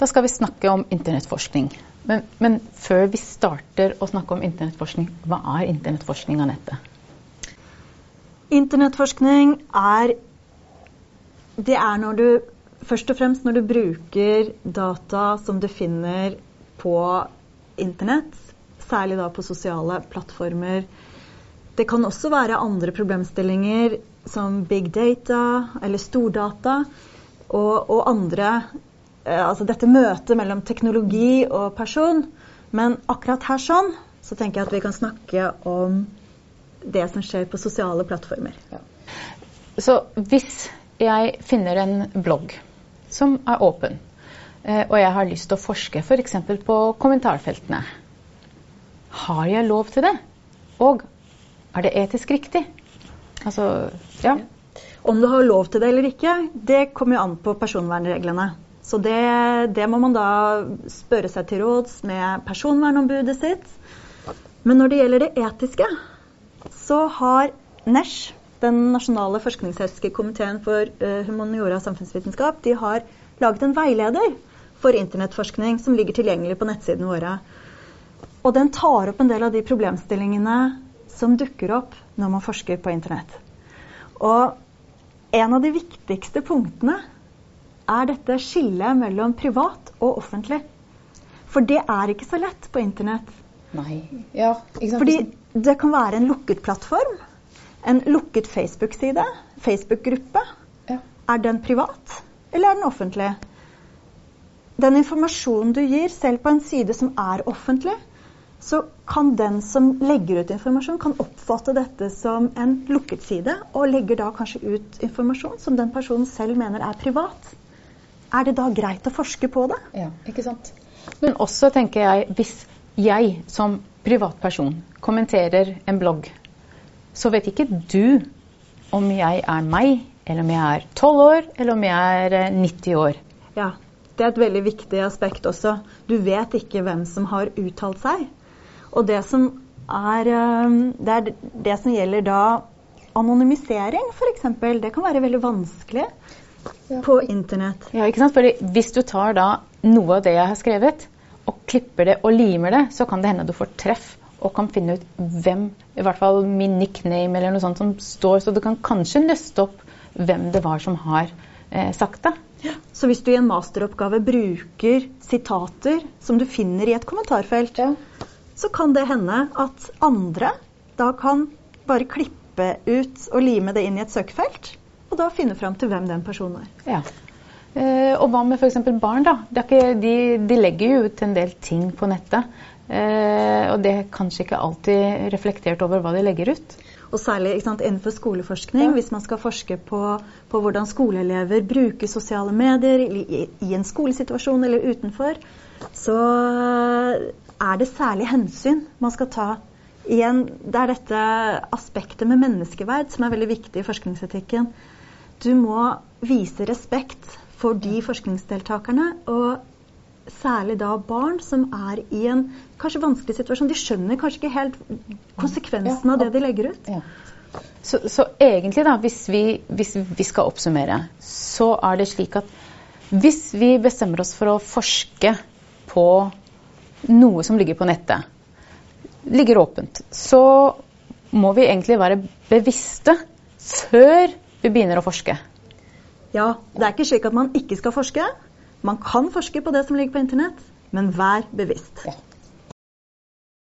Da skal vi snakke om internettforskning. Men, men, før vi starter å snakke om internettforskning, hva er internettforskning, Anette? Internettforskning er Det er når du Først og fremst når du bruker data som du finner på internett, særlig da på sosiale plattformer. Det kan også være andre problemstillinger som big data eller stordata og, og andre Altså dette møtet mellom teknologi og person. Men akkurat her sånn så tenker jeg at vi kan snakke om det som skjer på sosiale plattformer. Ja. Så hvis jeg finner en blogg som er åpen, eh, og jeg har lyst til å forske f.eks. på kommentarfeltene, har jeg lov til det? Og er det etisk riktig? Altså, ja. Om du har lov til det eller ikke, det kommer jo an på personvernreglene. Så det, det, må man da spørre seg til råds med personvernombudet sitt. Men når det gjelder det etiske, så har NESH, den nasjonale forskningsetiske komiteen for uh, humaniora og samfunnsvitenskap, de har laget en veileder for internettforskning som ligger tilgjengelig på nettsidene våre. Og den tar opp en del av de problemstillingene som dukker opp når man forsker på internett. Og en av de viktigste punktene er dette skillet mellom privat og offentlig. For det er ikke så lett på internett. Nei, ja, Fordi det kan være en lukket plattform. En lukket Facebook-side. Facebook-gruppe. Ja. Er den privat, eller er den offentlig? Den informasjonen du gir, selv på en side som er offentlig, så kan den som legger ut informasjon, kan oppfatte dette som en lukket side, og legger da kanskje ut informasjon som den personen selv mener er privat. Er det da greit å forske på det? Ja, ikke sant. Men også tenker jeg, hvis jeg som privatperson kommenterer en blogg, så vet ikke du om jeg er meg, eller om jeg er 12 år, eller om jeg er 90 eh, år. Ja, det er et veldig viktig aspekt også. Du vet ikke hvem som har uttalt seg. Og det som er um, det, er det som gjelder da anonymisering, f.eks., det kan være veldig vanskelig ja. på internett. Ja, ikke sant? Fordi hvis du tar da noe av det jeg har skrevet, og klipper det og limer det, så kan det hende du får treff og kan finne ut hvem, i hvert fall min nickname eller noe sånt som står, så du kan kanskje nøste opp hvem det var som har eh, sagt det. Ja. Så hvis du i en masteroppgave bruker sitater som du finner i et kommentarfelt, ja så kan det hende at andre da kan bare klippe ut og lime det inn i et søkefelt, og da finne fram til hvem den personen er. Ja. Eh, og hva med f.eks. barn? da? Ikke, de, de, legger jo ut en del ting på nettet. Eh, og det er kanskje ikke alltid reflektert over hva de legger ut. Og særlig sant, innenfor skoleforskning, ja. hvis man skal forske på, på, hvordan skoleelever bruker sosiale medier i, i en skolesituasjon eller utenfor, så er det særlig hensyn man skal ta. Igjen, det er dette aspektet med menneskeverd som er veldig viktig i forskningsetikken. Du må vise respekt for de forskningsdeltakerne, og særlig da barn som er i en kanskje vanskelig situasjon. De skjønner kanskje ikke helt konsekvensen av det de legger ut. Ja. Så, så, egentlig, da, hvis vi, hvis vi skal oppsummere, så er det slik at hvis vi bestemmer oss for å forske på noe som ligger på nettet, ligger åpent, så må vi egentlig være bevisste før vi begynner å forske. Ja, det er ikke slik at man ikke skal forske. Man kan forske på det som ligger på internett, men vær bevisst. Ja.